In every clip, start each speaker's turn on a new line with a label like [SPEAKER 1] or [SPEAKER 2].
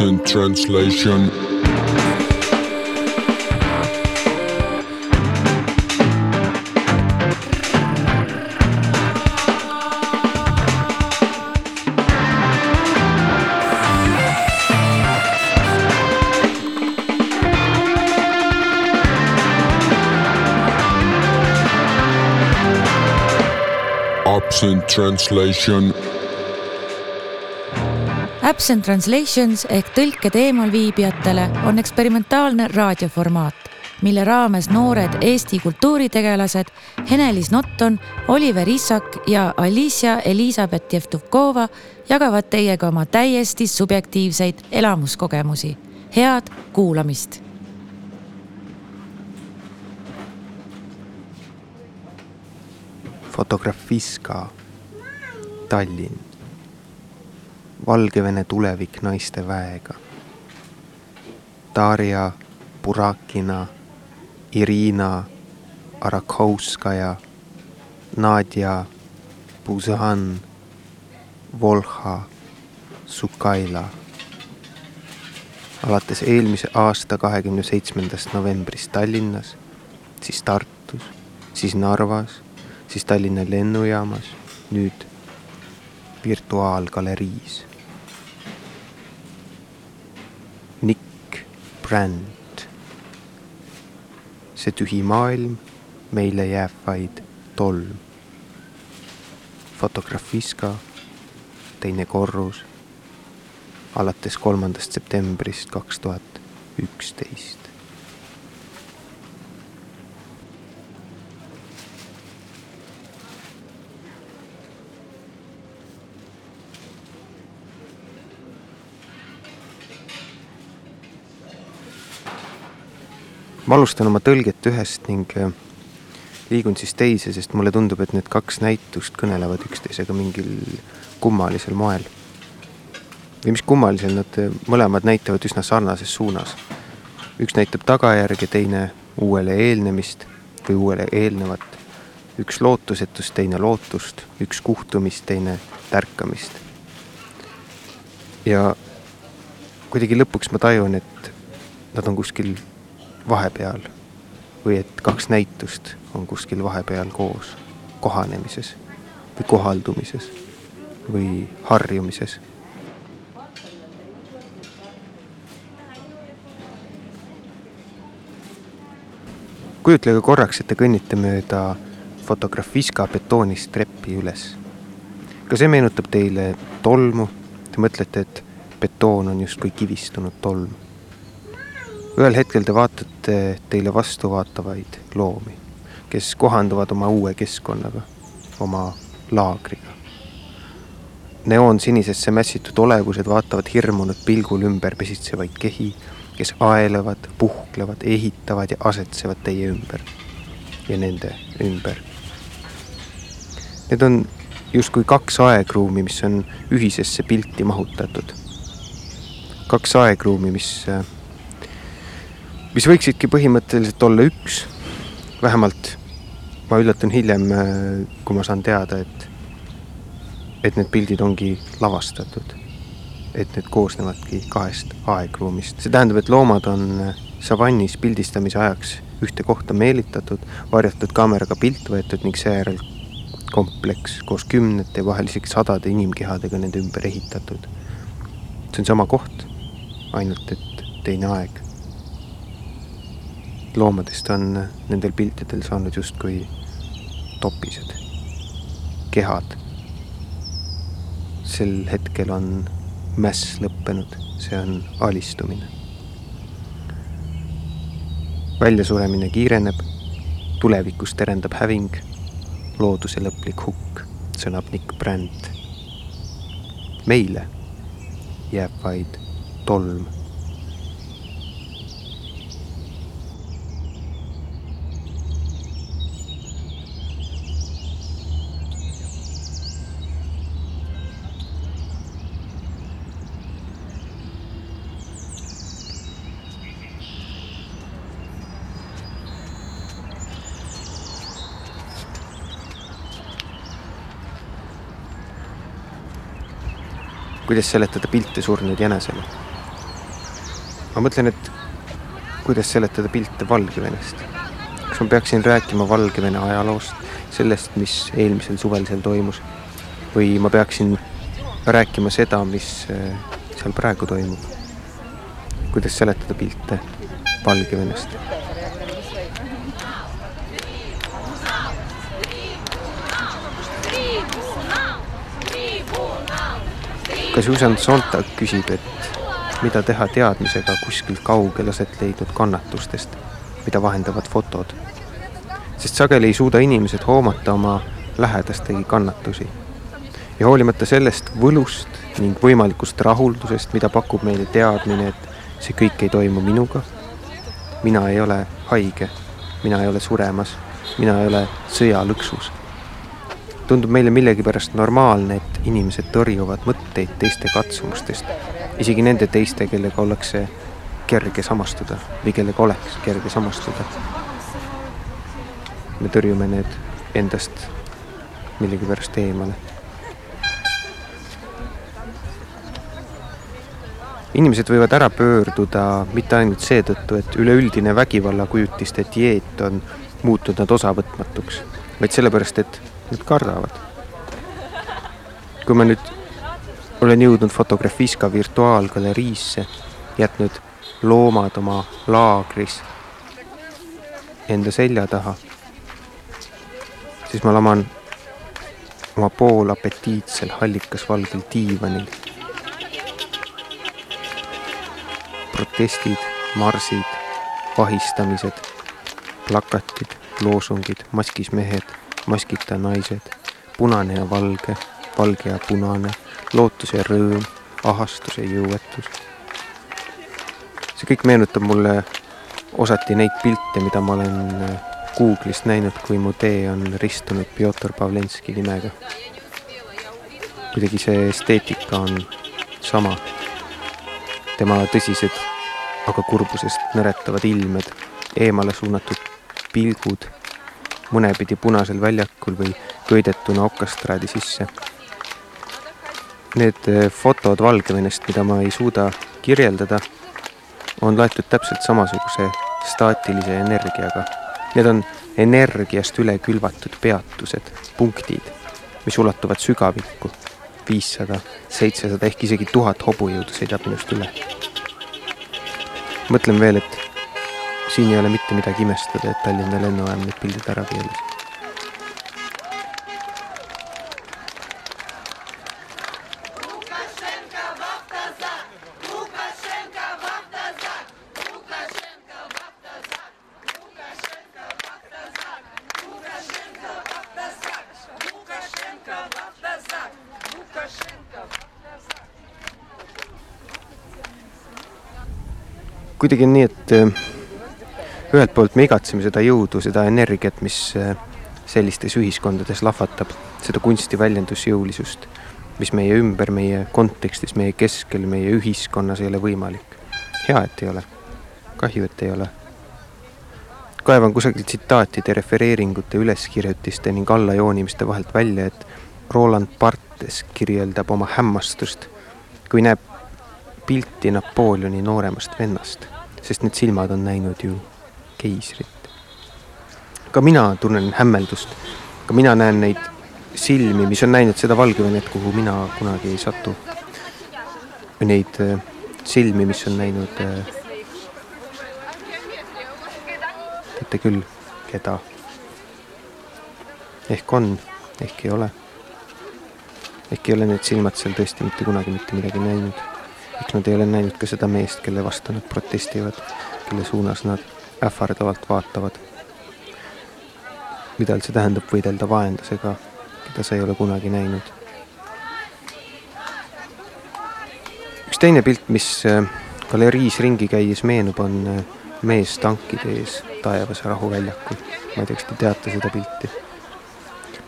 [SPEAKER 1] in translation. Absent translation.
[SPEAKER 2] Absent Translations ehk tõlked eemalviibijatele on eksperimentaalne raadioformaat, mille raames noored Eesti kultuuritegelased Henelis Notton, Oliver Issak ja Alicia Elizabeth Jevtukova jagavad teiega oma täiesti subjektiivseid elamuskogemusi. head kuulamist
[SPEAKER 3] Fotografiska, Tallinn. Valgevene tulevik naiste väega. Darja Burakina, Irina Arakhovskaja, Nadja Buzan, Volha Sukaila. alates eelmise aasta kahekümne seitsmendast novembrist Tallinnas, siis Tartus, siis Narvas siis Tallinna lennujaamas, nüüd virtuaalgaleriis. Nick Brand. see tühi maailm, meile jääb vaid tolm. Fotografiska, teine korrus, alates kolmandast septembrist kaks tuhat üksteist. Ma alustan oma tõlget ühest ning äh, liigun siis teise, sest mulle tundub, et need kaks näitust kõnelevad üksteisega mingil kummalisel moel. või mis kummalisel, nad äh, mõlemad näitavad üsna sarnases suunas. üks näitab tagajärge, teine uuele eelnemist või uuele eelnevat. üks lootusetust, teine lootust, üks kuhtumist, teine tärkamist. ja kuidagi lõpuks ma tajun, et nad on kuskil vahepeal või et kaks näitust on kuskil vahepeal koos kohanemises või kohaldumises või harjumises. kujutlege korraks, et te kõnnite mööda Fotografiska betoonist treppi üles. ka see meenutab teile tolmu, te mõtlete, et betoon on justkui kivistunud tolm ühel hetkel te vaatate teile vastu vaatavaid loomi, kes kohanduvad oma uue keskkonnaga, oma laagriga. neoonsinisesse mässitud olevused vaatavad hirmunud pilgul ümber pesitsevaid kehi, kes aelevad, puhklevad, ehitavad ja asetsevad teie ümber ja nende ümber. Need on justkui kaks aegruumi, mis on ühisesse pilti mahutatud. kaks aegruumi, mis mis võiksidki põhimõtteliselt olla üks. vähemalt ma üllatun hiljem, äh, kui ma saan teada, et, et need pildid ongi lavastatud. et need koosnevadki kahest aegruumist, see tähendab, et loomad on äh, savannis pildistamise ajaks ühte kohta meelitatud, varjatud kaameraga pilt võetud ning seejärel kompleks koos kümnete, vahel isegi sadade inimkehadega nende ümber ehitatud. see on sama koht, ainult et teine aeg loomadest on nendel piltidel saanud justkui topised, kehad. sel hetkel on mäss lõppenud, see on alistumine. väljasuremine kiireneb, tulevikus terendab häving, looduse lõplik hukk, sõnab Nick Brandt. meile jääb vaid tolm kuidas seletada pilte surnud jänesele? ma mõtlen, et kuidas seletada pilte Valgevenest. kas ma peaksin rääkima Valgevene ajaloost, sellest, mis eelmisel suvel seal toimus või ma peaksin rääkima seda, mis äh, seal praegu toimub. kuidas seletada pilte Valgevenest? Ka Susan Sontag küsib, et mida teha teadmisega kuskil kaugel aset leidnud kannatustest, mida vahendavad fotod. sest sageli ei suuda inimesed hoomata oma lähedastegi kannatusi. ja hoolimata sellest võlust ning võimalikust rahuldusest, mida pakub meile teadmine, et see kõik ei toimu minuga, mina ei ole haige, mina ei ole suremas, mina ei ole sõjalõksus tundub meile millegipärast normaalne, et inimesed tõrjuvad mõtteid teiste katsumustest, isegi nende teiste, kellega ollakse kerge samastuda või kellega oleks kerge samastuda. me tõrjume need endast millegipärast eemale. inimesed võivad ära pöörduda mitte ainult seetõttu, et üleüldine vägivallakujutiste dieet on muutnud nad osavõtmatuks, vaid sellepärast, et nad kardavad. kui ma nüüd olen jõudnud Fotografiska virtuaalgaleriisse, jätnud loomad oma laagris enda selja taha, siis ma laman oma poolapetiitsel hallikasvalgel diivanil. protestid, marsid, vahistamised, plakatid, loosungid, maskis mehed maskita naised, punane ja valge, valge ja punane, lootus ja rõõm, ahastus ja jõuetus. see kõik meenutab mulle osati neid pilte, mida ma olen äh, Google'ist näinud, kui mu tee on ristunud Pjotor Pavlenski nimega. kuidagi see esteetika on sama. tema tõsised, aga kurbusest nõretavad ilmed, eemale suunatud pilgud mõnepidi Punasel väljakul või köidetuna okastraadi sisse. Need eh, fotod Valgevenest, mida ma ei suuda kirjeldada, on laetud täpselt samasuguse staatilise energiaga. Need on energiast üle külvatud peatused, punktid, mis ulatuvad sügavikku. viissada, seitsesada ehk isegi tuhat hobujõudu sõidab minust üle. mõtlen veel, et siin ei ole mitte midagi imestada, et Tallinna lennujaam need pildid ära keelas. kuidagi on nii, et ühelt poolt me igatseme seda jõudu, seda energiat, mis äh, sellistes ühiskondades lahvatab, seda kunsti väljendusjõulisust, mis meie ümber, meie kontekstis, meie keskel, meie ühiskonnas ei ole võimalik. hea, et ei ole. kahju, et ei ole. kaevan kusagil tsitaatide, refereeringute, üleskirjutiste ning allajoonimiste vahelt välja, et Roland Barthes kirjeldab oma hämmastust, kui näeb pilti Napoleoni nooremast vennast, sest need silmad on näinud ju keisrit. ka mina tunnen hämmeldust, ka mina näen neid silmi, mis on näinud seda Valgevenet, kuhu mina kunagi ei satu. neid äh, silmi, mis on näinud äh, teate küll, keda. ehk on, ehk ei ole. ehk ei ole need silmad seal tõesti mitte kunagi mitte midagi näinud. ehk nad ei ole näinud ka seda meest, kelle vastu nad protestivad, kelle suunas nad ähvardavalt vaatavad. mida üldse tähendab võidelda vaenlasega, keda sa ei ole kunagi näinud. üks teine pilt, mis äh, galeriis ringi käies meenub, on äh, mees tankide ees taevas rahuväljakul. ma ei tea, kas te teate seda pilti?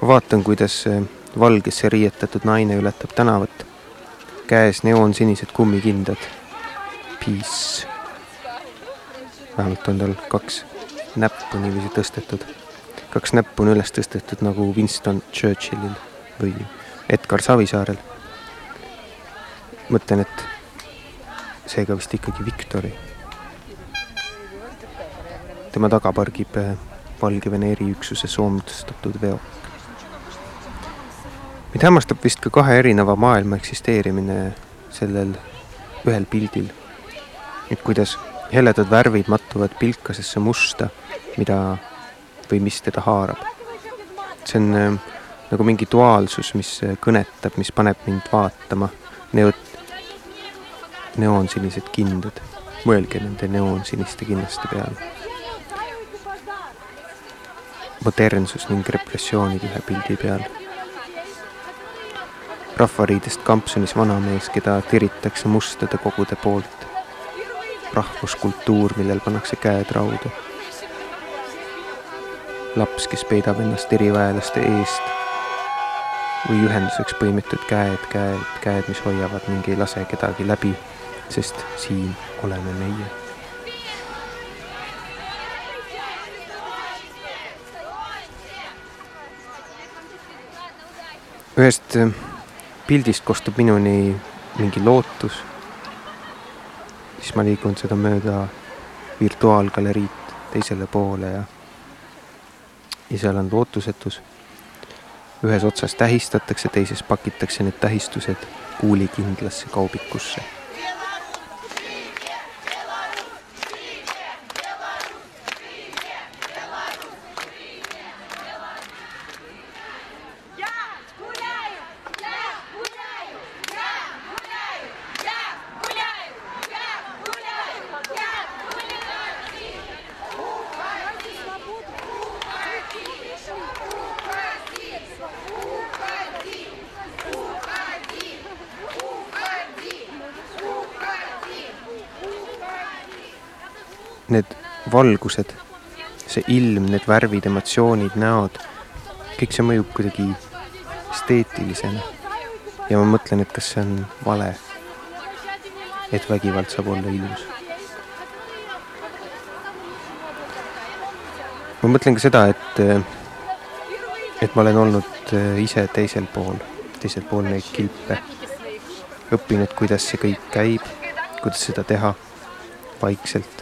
[SPEAKER 3] ma vaatan, kuidas äh, valgesse riietatud naine ületab tänavat, käes neoonsinised kummikindad. Peace vähemalt on tal kaks näppu niiviisi tõstetud. kaks näppu on üles tõstetud nagu Winston Churchillil või Edgar Savisaarel. mõtlen, et seega vist ikkagi Victory tema taga pargib äh, Valgevene eriüksuse soomestatud veok. mind hämmastab vist ka kahe erineva maailma eksisteerimine sellel ühel pildil. et kuidas heledad värvid mattuvad pilkasesse musta, mida või mis teda haarab. see on äh, nagu mingi duaalsus, mis äh, kõnetab, mis paneb mind vaatama neot-, neoonsinised kindad. mõelge nende neoonsiniste kinnaste peale. modernsus ning repressioonid ühe pildi peal. rahvariidest kampsunis vanamees, keda tiritakse mustade kogude poolt. Rahvuskultuur, millel pannakse käed rauda. laps, kes peidab ennast eriväelaste eest või ühenduseks põimitud käed, käed, käed, mis hoiavad ning ei lase kedagi läbi, sest siin oleme meie. ühest pildist kostub minuni mingi lootus, siis ma liigun seda mööda virtuaalgaleriid teisele poole ja ja seal on lootusetus. Ühes otsas tähistatakse, teises pakitakse need tähistused kuulikindlasse kaubikusse need valgused, see ilm, need värvid, emotsioonid, näod, kõik see mõjub kuidagi esteetilisena. ja ma mõtlen, et kas see on vale, et vägivald saab olla ilus. ma mõtlen ka seda, et, et ma olen olnud ise teisel pool, teisel pool neid kilpe, õppinud, kuidas see kõik käib, kuidas seda teha vaikselt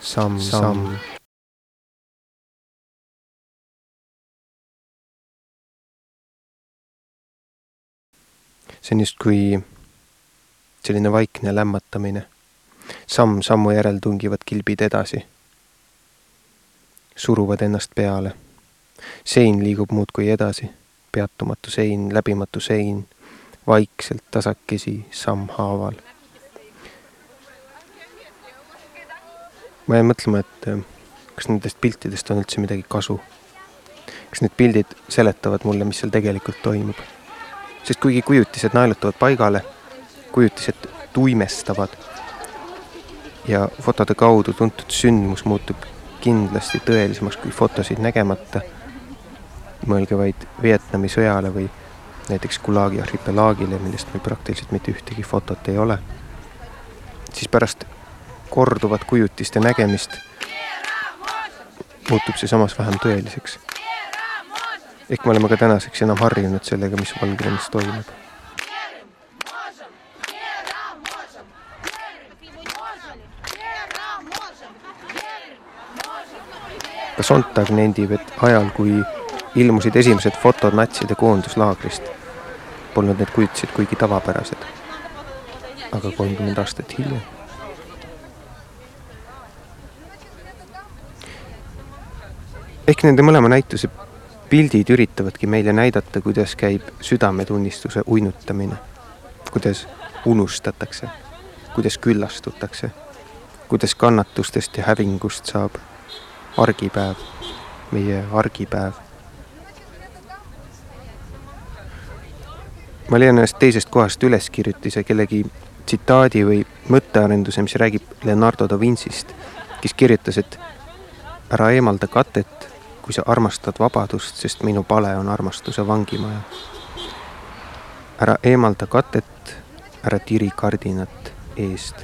[SPEAKER 3] see on justkui selline vaikne lämmatamine. samm sammu järel tungivad kilbid edasi. suruvad ennast peale. sein liigub muudkui edasi, peatumatu sein, läbimatu sein, vaikselt tasakesi sammhaaval ma jäin mõtlema, et äh, kas nendest piltidest on üldse midagi kasu. kas need pildid seletavad mulle, mis seal tegelikult toimub? sest kuigi kujutised naelutavad paigale, kujutised tuimestavad ja fotode kaudu tuntud sündmus muutub kindlasti tõelisemaks kui fotosid nägemata. mõelge vaid Vietnami sõjale või näiteks Gulagi arhipelaagile, millest meil praktiliselt mitte ühtegi fotot ei ole. siis pärast korduvat kujutiste nägemist, muutub see samas vähem tõeliseks. ehk me oleme ka tänaseks enam harjunud sellega, mis Valgevenes toimub. ka Sontag nendib, et ajal, kui ilmusid esimesed fotod natside koonduslaagrist, polnud need kujutised kuigi tavapärased. aga kolmkümmend aastat hiljem ehk nende mõlema näituse pildid üritavadki meile näidata, kuidas käib südametunnistuse uinutamine, kuidas unustatakse, kuidas küllastutakse, kuidas kannatustest ja hävingust saab argipäev, meie argipäev. ma leian ühest teisest kohast üleskirjutise kellegi tsitaadi või mõttearenduse, mis räägib Leonardo da Vincist, kes kirjutas, et ära eemalda katet kui sa armastad vabadust, sest minu pale on armastuse vangimaja. ära eemalda katet, ära tiri kardinat eest.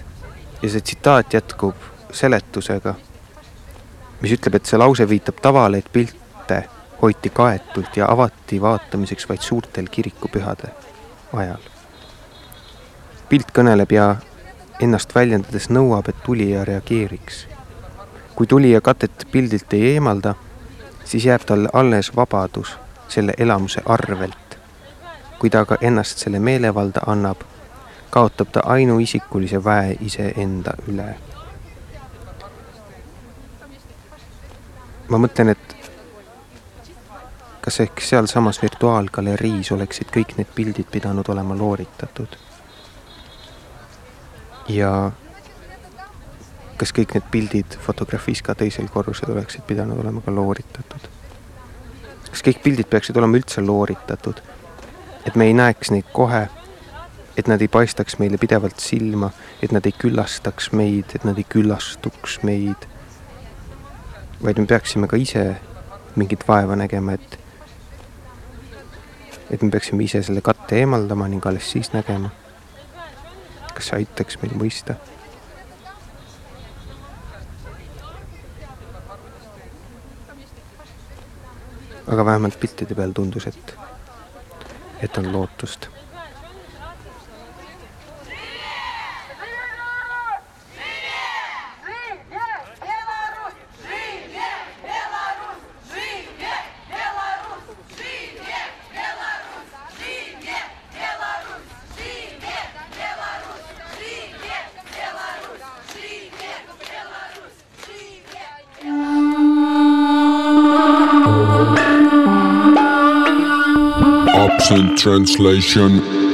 [SPEAKER 3] ja see tsitaat jätkub seletusega, mis ütleb, et see lause viitab tavale, et pilte hoiti kaetult ja avati vaatamiseks vaid suurtel kirikupühade ajal. pilt kõneleb ja ennast väljendades nõuab, et tulija reageeriks. kui tulija katet pildilt ei eemalda, siis jääb talle alles vabadus selle elamuse arvelt. kui ta aga ennast selle meelevalda annab, kaotab ta ainuisikulise väe iseenda üle. ma mõtlen, et kas ehk sealsamas virtuaalgaleriis oleksid kõik need pildid pidanud olema looritatud? ja kas kõik need pildid Fotografiska teisel korrusel oleksid pidanud olema ka looritatud? kas kõik pildid peaksid olema üldse looritatud? et me ei näeks neid kohe, et nad ei paistaks meile pidevalt silma, et nad ei küllastaks meid, et nad ei küllastuks meid, vaid me peaksime ka ise mingit vaeva nägema, et et me peaksime ise selle katte eemaldama ning alles siis nägema. kas see aitaks meil mõista? Aga vähemalt piltide peal tundus, et, et on lootust
[SPEAKER 1] translation.